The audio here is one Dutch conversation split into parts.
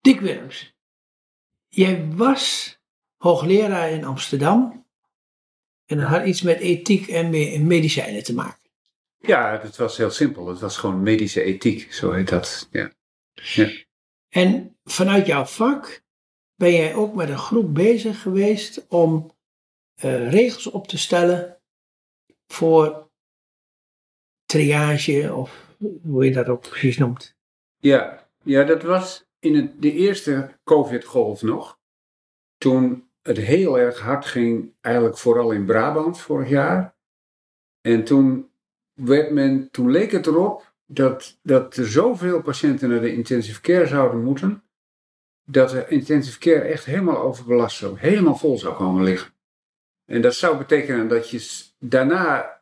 Dick Willems, jij was hoogleraar in Amsterdam en dat had iets met ethiek en me- medicijnen te maken. Ja, dat was heel simpel. Het was gewoon medische ethiek, zo heet dat. Ja. En vanuit jouw vak ben jij ook met een groep bezig geweest om eh, regels op te stellen voor triage of hoe je dat ook precies noemt. Ja, ja dat was in de eerste COVID-golf nog. Toen het heel erg hard ging, eigenlijk vooral in Brabant vorig jaar. En toen, werd men, toen leek het erop dat, dat er zoveel patiënten naar de intensive care zouden moeten, dat de intensive care echt helemaal overbelast zou, helemaal vol zou komen liggen. En dat zou betekenen dat je daarna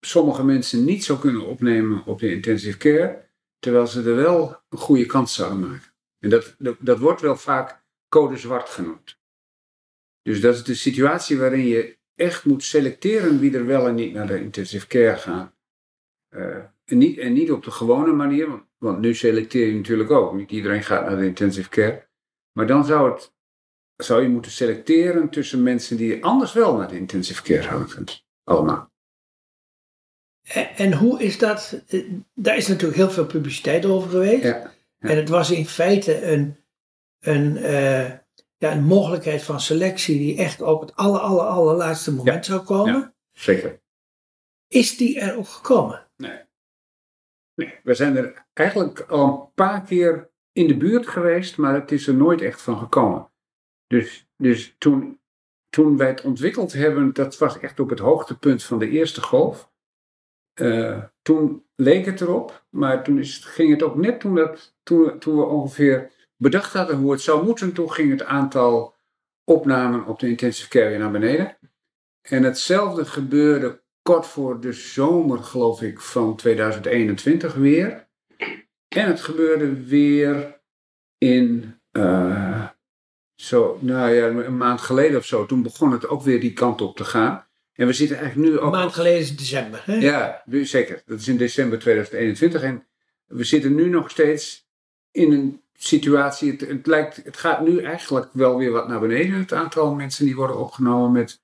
sommige mensen niet zou kunnen opnemen op de intensive care, terwijl ze er wel een goede kans zouden maken. En dat, dat, dat wordt wel vaak code zwart genoemd. Dus dat is de situatie waarin je echt moet selecteren wie er wel en niet naar de intensive care gaan. Eh, en, niet, en niet op de gewone manier, want, want nu selecteer je natuurlijk ook. Niet iedereen gaat naar de intensive care. Maar dan zou, het, zou je moeten selecteren tussen mensen die anders wel naar de intensive care gaan. Allemaal. En, en hoe is dat? eh, Daar is natuurlijk heel veel publiciteit over geweest. Ja. En het was in feite een, een, eh, ja, een mogelijkheid van selectie die echt op het aller, aller, allerlaatste moment zou komen. Ja. Zeker. Is die er ook gekomen? Nee. Nee, we zijn er eigenlijk al een paar keer in de buurt geweest, maar het is er nooit echt van gekomen. Dus, dus toen, toen wij het ontwikkeld hebben, dat was echt op het hoogtepunt van de eerste golf. Eh, toen leek het erop, maar toen is, ging het ook net toen, dat, toen we ongeveer bedacht hadden hoe het zou moeten, toen ging het aantal opnamen op de intensive care weer naar beneden. En hetzelfde gebeurde kort voor de zomer, geloof ik, van 2021 weer. En het gebeurde weer in, eh, zo, nou ja, een maand geleden of zo. Toen begon het ook weer die kant op te gaan. En we zitten eigenlijk nu Een ook... maand geleden is december. Hè? Ja, zeker. Dat is in december 2021. En we zitten nu nog steeds in een situatie. Het, het, lijkt, het gaat nu eigenlijk wel weer wat naar beneden. Het aantal mensen die worden opgenomen met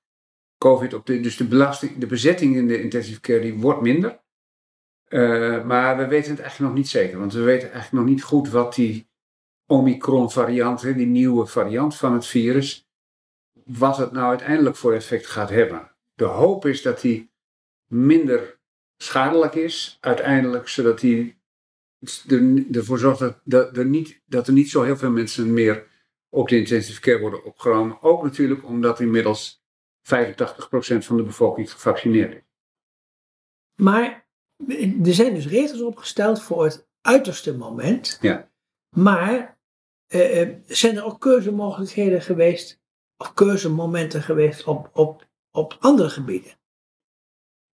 COVID. Op de, dus de, belasting, de bezetting in de intensive care die wordt minder. Eh, maar we weten het eigenlijk nog niet zeker. Want we weten eigenlijk nog niet goed wat die Omicron variant, die nieuwe variant van het virus. Wat het nou uiteindelijk voor effect gaat hebben. De hoop is dat die minder schadelijk is, uiteindelijk, zodat hij er, ervoor zorgt dat, dat, er niet, dat er niet zo heel veel mensen meer op de intensive care worden opgenomen. Ook natuurlijk omdat inmiddels 85% van de bevolking gevaccineerd is. Maar er zijn dus regels opgesteld voor het uiterste moment. Ja. Maar eh, eh, zijn er ook keuzemogelijkheden geweest, of keuzemomenten geweest op, op, op andere gebieden?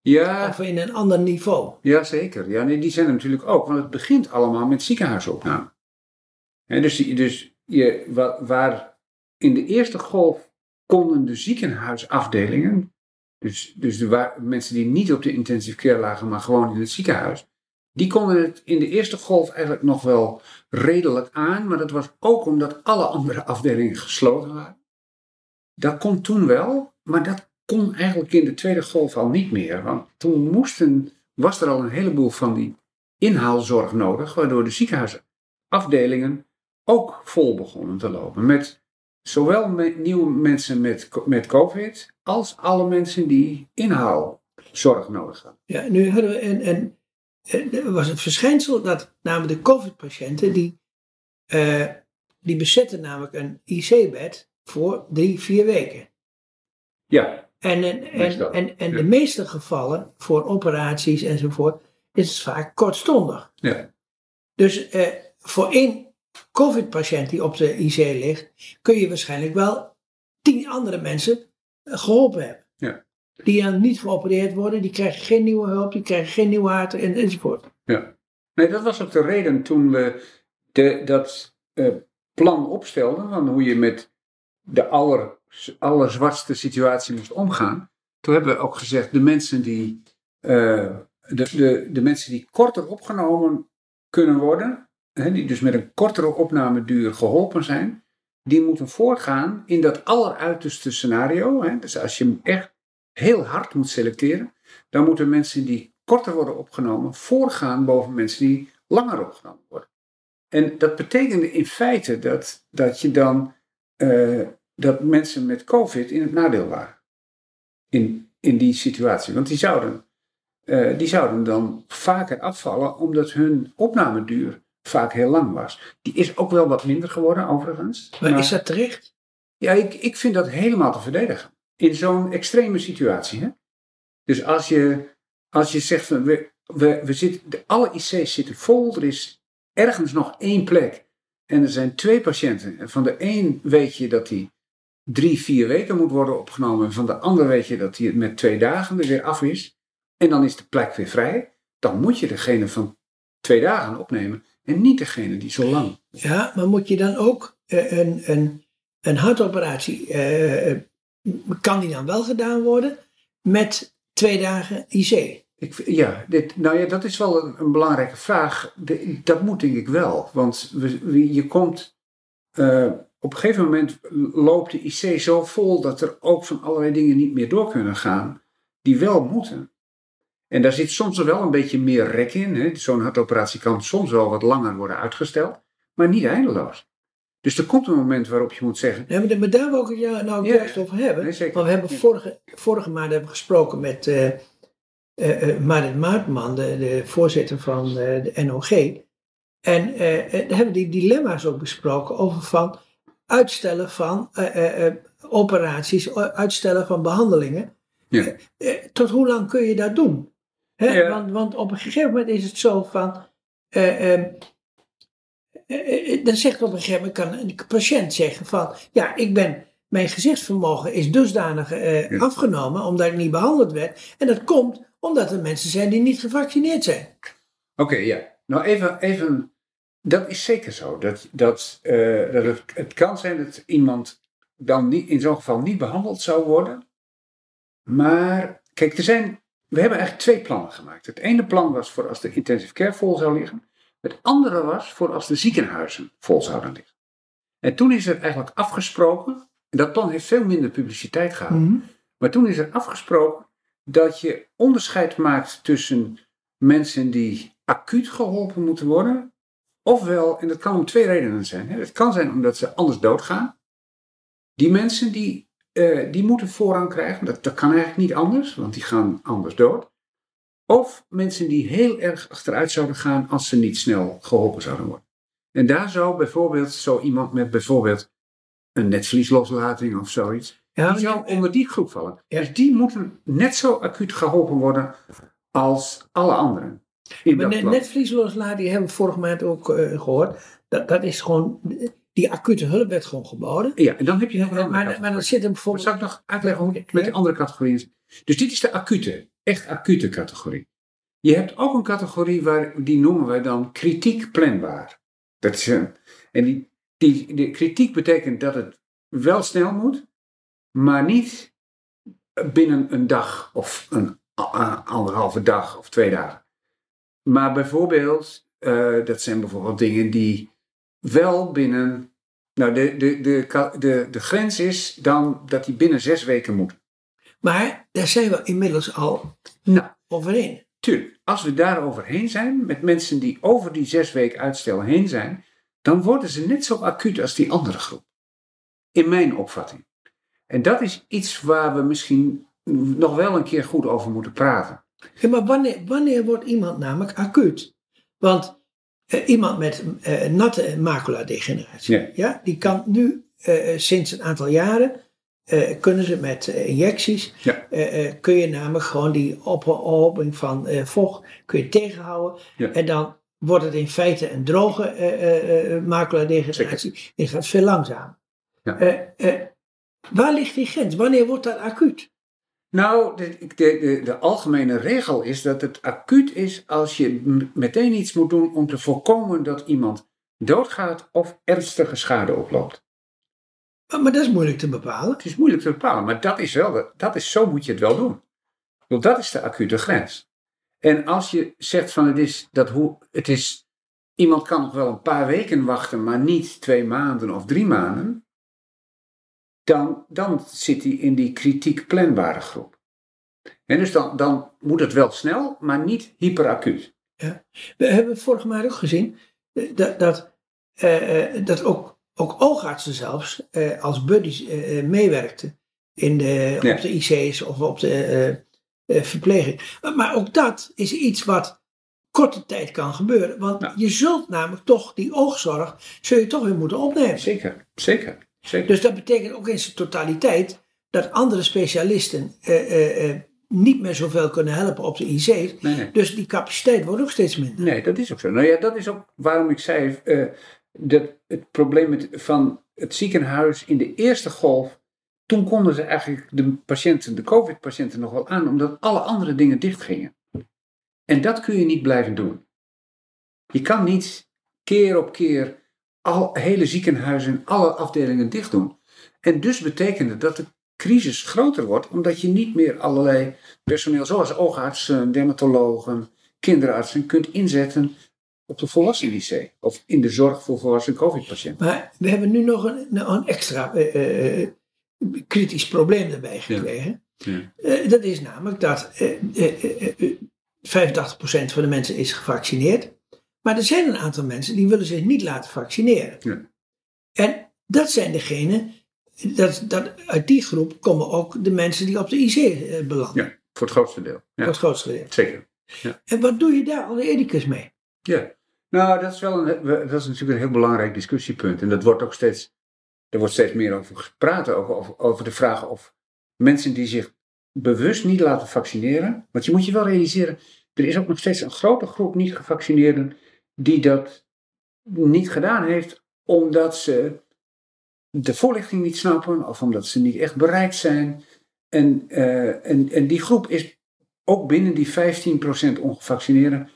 Ja, Of in een ander niveau? ja zeker. Ja, nee, die zijn er natuurlijk ook, want het begint allemaal met ziekenhuisopname. Dus dus je, wa- waar in de eerste golf konden de ziekenhuisafdelingen, dus, dus de waar, mensen die niet op de intensive care lagen, maar gewoon in het ziekenhuis, die konden het in de eerste golf eigenlijk nog wel redelijk aan, maar dat was ook omdat alle andere afdelingen gesloten waren. Dat kon toen wel, maar dat kon eigenlijk in de tweede golf al niet meer, want toen moesten, was er al een heleboel van die inhaalzorg nodig, waardoor de ziekenhuisafdelingen ook vol begonnen te lopen. Met zowel met nieuwe mensen met, met COVID, als alle mensen die inhaalzorg nodig hadden. Ja, nu hadden we een- er was het verschijnsel dat namelijk de COVID-patiënten, die, eh, die bezetten namelijk een IC-bed voor drie, vier weken. Ja, En, en, en, en, de meeste gevallen, voor operaties enzovoort, is het vaak kortstondig. ja, Dus eh, voor één COVID-patiënt die op de IC ligt, kun je waarschijnlijk wel tien andere mensen eh, geholpen hebben. Ja. Die dan niet geopereerd worden, die krijgen geen nieuwe hulp, die krijgen geen nieuwe hart en, enzovoort. ja. Nee, dat was ook de reden toen we de, dat eh, plan opstelden, van hoe je met de aller, allerzwartste situatie moest omgaan. Toen hebben we ook gezegd, de mensen die, eh, de, de, de mensen die korter opgenomen kunnen worden, hè, die dus met een kortere opnameduur geholpen zijn, die moeten voorgaan in dat alleruiterste scenario. Hè, dus als je echt heel hard moet selecteren, dan moeten mensen die korter worden opgenomen voorgaan boven mensen die langer opgenomen worden. En dat betekende in feite dat, dat je dan eh, dat mensen met COVID in het nadeel waren. In, in die situatie. Want die zouden, eh, die zouden dan vaker afvallen omdat hun opnameduur vaak heel lang was. Die is ook wel wat minder geworden overigens. Maar, is dat terecht? Ja, ik, ik vind dat helemaal te verdedigen. In zo'n extreme situatie. Hè? Dus als je, als je zegt, van, we, we, we zitten, de, alle IC's zitten vol, er is ergens nog één plek. En er zijn twee patiënten. En van de een weet je dat hij drie, vier weken moet worden opgenomen. En van de ander weet je dat hij met twee dagen er weer af is. En dan is de plek weer vrij. Dan moet je degene van twee dagen opnemen. En niet degene die zo lang. Ja, maar moet je dan ook uh, een, een, een hartoperatie. Uh, kan die dan wel gedaan worden met twee dagen IC? Ik, ja, dit, nou ja, dat is wel een, een belangrijke vraag. De, dat moet denk ik wel. Want we, je komt. Uh, op een gegeven moment loopt de IC zo vol dat er ook van allerlei dingen niet meer door kunnen gaan, die wel moeten. En daar zit soms wel een beetje meer rek in. Zo'n hartoperatie kan soms wel wat langer worden uitgesteld, maar niet eindeloos. Dus er komt een moment waarop je moet zeggen. Ja, maar daar wil ik het nou ja, juist over hebben. Nee, want we hebben vorige, vorige maand hebben gesproken met uh, uh, Marit Maartman, de, de, voorzitter van de NOG. En uh, hebben die dilemma's ook besproken over van uitstellen van operaties, uitstellen van behandelingen. Ja. tot hoe lang kun je dat doen? Hè? Want, want op een gegeven moment is het zo van. Ehm, dan zegt op een gegeven moment kan een patiënt zeggen van ja, ik ben mijn gezichtsvermogen is dusdanig afgenomen omdat ik niet behandeld werd. En dat komt omdat er mensen zijn die niet gevaccineerd zijn. Oké, ja. Nou, even, even. Dat is zeker zo. Dat, dat, uh, dat het, het, kan zijn dat iemand dan niet, in zo'n geval niet behandeld zou worden. Maar, kijk, er zijn. We hebben eigenlijk twee plannen gemaakt. Het ene plan was voor als de intensive care vol zou liggen. Het andere was voor als de ziekenhuizen vol zouden liggen. En toen is er eigenlijk afgesproken. En dat plan heeft veel minder publiciteit gehad. Mhm. Maar toen is er afgesproken dat je onderscheid maakt tussen mensen die acuut geholpen moeten worden, ofwel, en dat kan om twee redenen zijn. Het kan zijn omdat ze anders doodgaan. Die mensen die, uh, die moeten voorrang krijgen, dat, dat kan eigenlijk niet anders, want die gaan anders dood. Of mensen die heel erg achteruit zouden gaan als ze niet snel geholpen zouden worden. En daar zou bijvoorbeeld zo iemand met bijvoorbeeld een netvliesloslating of zoiets, ja, die zou onder die groep vallen. Dus die moeten net zo acuut geholpen worden als alle anderen. Maar net, netvliesloslading hebben we vorige maand ook uh, gehoord. Dat, dat is gewoon, die acute hulp werd gewoon geboden. Ja, en dan heb je heel veel Maar, maar dan zit er bijvoorbeeld... Zal ik nog uitleggen hoe het met de andere categorieën is? Dus dit is de acute, echt acute categorie. Je hebt ook een categorie waar, die noemen wij dan kritiek planbaar. Dat is een, en die, die, de kritiek betekent dat het wel snel moet, maar niet binnen een dag of een anderhalve dag of twee dagen. Maar bijvoorbeeld, uh, dat zijn bijvoorbeeld dingen die wel binnen. Nou, de, de, de, de, de grens is dan dat die binnen zes weken moet. Maar daar zijn we inmiddels al nou, overheen. Tuurlijk, als we daar overheen zijn, met mensen die over die zes weken uitstel heen zijn, dan worden ze net zo acuut als die andere groep. In mijn opvatting. En dat is iets waar we misschien nog wel een keer goed over moeten praten. Ja, maar wanneer, wanneer wordt iemand namelijk acuut? Want eh, iemand met uh, natte maculadegeneratie, ja. ja. die kan nu uh, sinds een aantal jaren, kunnen ze met injecties, ja. kun je namelijk gewoon die ophoping van vocht kun je tegenhouden. Ja. En dan wordt het in feite een droge maculadegeneratie. Die gaat veel langzamer. Ja. Waar ligt die grens? Wanneer wordt dat acuut? Nou, de, de, de, algemene regel is dat het acuut is als je meteen iets moet doen om te voorkomen dat iemand doodgaat of ernstige schade oploopt. Maar, maar dat is moeilijk te bepalen. Het is moeilijk te bepalen, maar dat is wel, dat is, zo moet je het wel doen. Want dat is de acute grens. En als je zegt van het is, dat hoe, het is iemand kan nog wel een paar weken wachten, maar niet twee maanden of drie maanden, dan, dan zit hij in die kritiek planbare groep. En dus dan, dan moet het wel snel, maar niet hyperacuut. Ja. We hebben vorige maand ook gezien eh, dat, dat, uh, dat ook, ook oogartsen zelfs uh, als buddies uh, meewerkten in de, ja. op de IC's of op de verpleging. Maar, ook dat is iets wat korte tijd kan gebeuren. Want je zult namelijk toch die oogzorg, zul je toch weer moeten opnemen. Zeker, zeker. Zeker. Dus dat betekent ook in zijn totaliteit dat andere specialisten niet meer zoveel kunnen helpen op de IC's. Nee, nee. Dus die capaciteit wordt ook steeds minder. Nee, dat is ook zo. Nou ja, dat is ook waarom ik zei uh, dat het probleem met, van het ziekenhuis in de eerste golf. Toen konden ze eigenlijk de patiënten, de COVID-patiënten nog wel aan, omdat alle andere dingen dichtgingen. En dat kun je niet blijven doen. Je kan niet keer op keer al hele ziekenhuizen, alle afdelingen dicht doen. En dus betekende dat de crisis groter wordt, omdat je niet meer allerlei personeel, zoals oogartsen, dermatologen, kinderartsen, kunt inzetten op de volwassen IC of in de zorg voor volwassen COVID-patiënten. Maar we hebben nu nog een, een extra uh, uh, kritisch probleem erbij gekregen. Ja. Ja. dat is namelijk dat 85% van de mensen is gevaccineerd. Maar er zijn een aantal mensen die willen zich niet laten vaccineren. Ja. En dat zijn degenen dat, dat, uit die groep komen ook de mensen die op de IC eh, belanden. Ja, voor het grootste deel. Ja. Voor het grootste deel. Zeker. Ja. En wat doe je daar alle ethicus mee? Ja, nou dat is wel een, dat is natuurlijk een heel belangrijk discussiepunt. En dat wordt ook steeds, er wordt steeds meer over gepraat, ook over, over de vraag of mensen die zich bewust niet laten vaccineren. Want je moet je wel realiseren, er is ook nog steeds een grote groep niet gevaccineerden die dat niet gedaan heeft omdat ze de voorlichting niet snappen of omdat ze niet echt bereid zijn. En, uh, en, en die groep is ook binnen die 15% ongevaccineerden.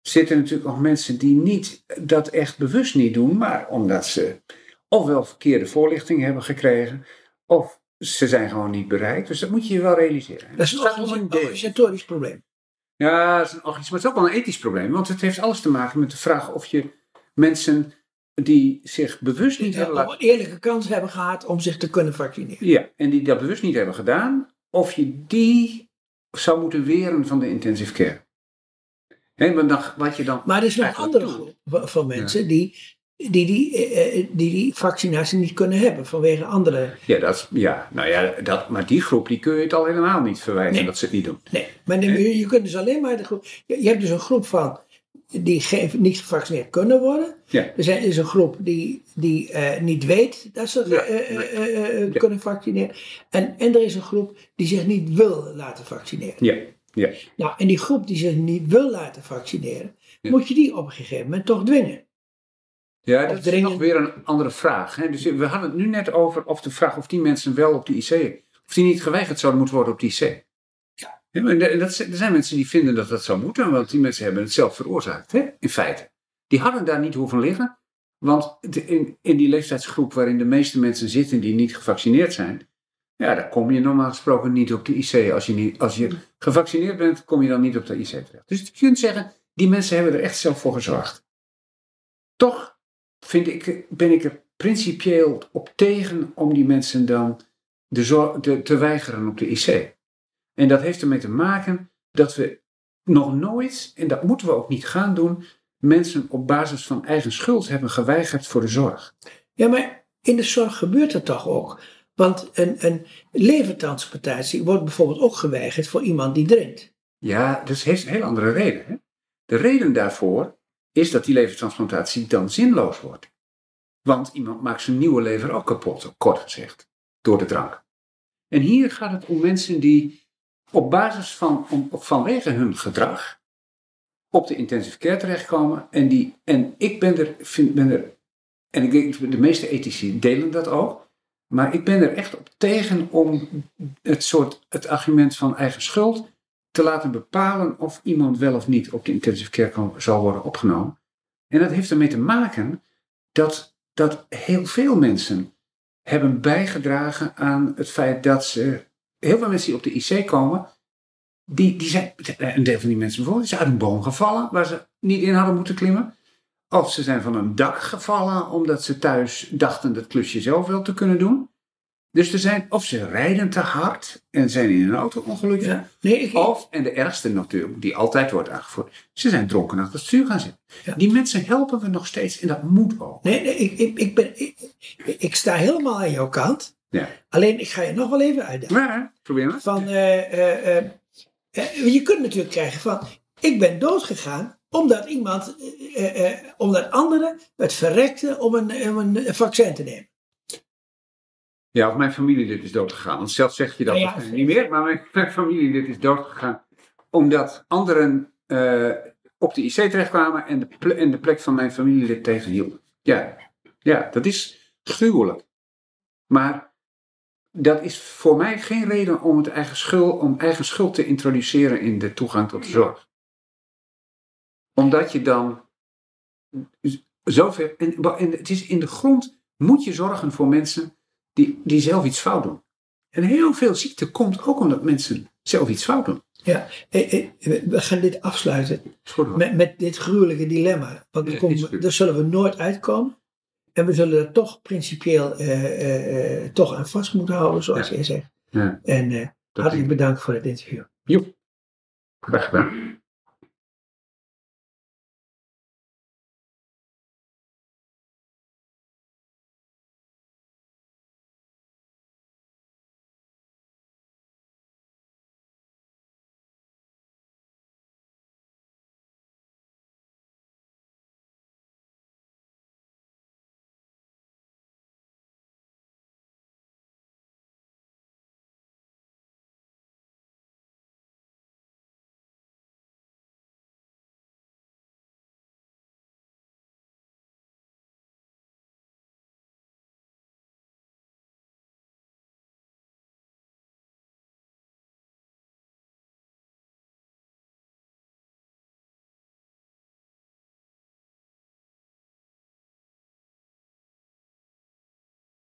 Zitten natuurlijk nog mensen die niet dat echt bewust niet doen, maar omdat ze ofwel verkeerde voorlichting hebben gekregen, of ze zijn gewoon niet bereid. Dus dat moet je je wel realiseren. Dat is een organisatorisch probleem. Ja, dat is een maar het is ook wel een ethisch probleem. Want het heeft alles te maken met de vraag of je mensen die zich bewust niet hebben laten... een eerlijke kans hebben gehad om zich te kunnen vaccineren. Ja, en die dat bewust niet hebben gedaan, of je die zou moeten weren van de intensive care. He, maar, dan, wat je dan maar er is nog een andere groep van mensen die, die, die, eh, eh, die die vaccinatie niet kunnen hebben vanwege andere... Ja, dat, ja, nou ja dat, maar die groep die kun je het al helemaal niet verwijten dat ze het niet doen. Nee, maar je, je kunt dus alleen maar de groep... Je hebt dus een groep van die geen, niet gevaccineerd kunnen worden. Ja. Er zijn, is een groep die, die uh, niet weet dat ze ja, uh, uh, kunnen vaccineren. En, en er is een groep die zich niet wil laten vaccineren. Ja. Ja. Nou, en die groep die zich niet wil laten vaccineren, moet je die op een gegeven moment toch dwingen. Ja, dat is nog weer een andere vraag. Hè? Dus we hadden het nu net over of de vraag of die mensen wel op de IC, of die niet geweigerd zouden moeten worden op de IC. Ja, dat, er zijn mensen die vinden dat dat zou moeten, want die mensen hebben het zelf veroorzaakt, hè? in feite. Die hadden daar niet hoeven liggen, want in, in die leeftijdsgroep waarin de meeste mensen zitten die niet gevaccineerd zijn, ja, daar kom je normaal gesproken niet op de IC. Als je, niet, als je gevaccineerd bent, kom je dan niet op de IC terecht. Dus je kunt zeggen, die mensen hebben er echt zelf voor gezorgd. Toch vind ik, ben ik er principieel op tegen om die mensen dan de, de te weigeren op de IC. En dat heeft ermee te maken dat we nog nooit, en dat moeten we ook niet gaan doen, mensen op basis van eigen schuld hebben geweigerd voor de zorg. Ja, maar in de zorg gebeurt dat toch ook? Want een, een levertransplantatie wordt bijvoorbeeld ook geweigerd voor iemand die drinkt. Ja, dat heeft een heel andere reden. Hè? De reden daarvoor is dat die levertransplantatie dan zinloos wordt. Want iemand maakt zijn nieuwe lever ook kapot, kort gezegd, door de drank. En hier gaat het om mensen die op basis van, vanwege hun gedrag op de intensive care terechtkomen. En, die, en ik ben er, vind, ben er, en ik denk de meeste ethici delen dat ook, maar ik ben er echt op tegen om het soort, het argument van eigen schuld te laten bepalen of iemand wel of niet op de intensive care zal worden opgenomen. En dat heeft ermee te maken dat, dat heel veel mensen hebben bijgedragen aan het feit dat ze heel veel mensen die op de IC komen, die, die zijn, een deel van die mensen bijvoorbeeld, is uit een boom gevallen waar ze niet in hadden moeten klimmen. Of ze zijn van een dak gevallen omdat ze thuis dachten dat klusje zelf wel te kunnen doen. Dus er zijn, of ze rijden te hard en zijn in een auto-ongeluk. Ja. Nee, Of, en de ergste natuurlijk, die altijd wordt aangevoerd, ze zijn dronken achter het stuur gaan zitten. Die mensen helpen we nog steeds en dat moet ook. Nee, nee ik, ik, ik, ben, ik, ik sta helemaal aan jouw kant. Ja. Alleen, ik ga je nog wel even uitdagen. Ja, probeer maar. Van, uh, uh, je kunt natuurlijk krijgen van, ik ben doodgegaan omdat iemand, omdat anderen het verrekten om een, om een vaccin te nemen. Ja, of mijn familielid is doodgegaan. Want zelf zeg je dat ja, niet meer, maar mijn, mijn familielid is doodgegaan. Omdat anderen uh, op de IC terechtkwamen en de, en de plek van mijn familielid tegenhielden. Ja, ja, dat is gruwelijk. Maar dat is voor mij geen reden om, het eigen schuld, om eigen schuld te introduceren in de toegang tot de zorg. Omdat je dan zoveel. En, en het is in de grond moet je zorgen voor mensen die, die zelf iets fout doen. En heel veel ziekte komt ook omdat mensen zelf iets fout doen. Ja, eh, eh, we gaan dit afsluiten met, met dit gruwelijke dilemma. Want daar, komen, daar zullen we nooit uitkomen. En we zullen er toch principieel uh, toch aan vast moeten houden, zoals ja. jij zegt. Ja. En hartelijk bedankt voor het interview. Joep, graag gedaan.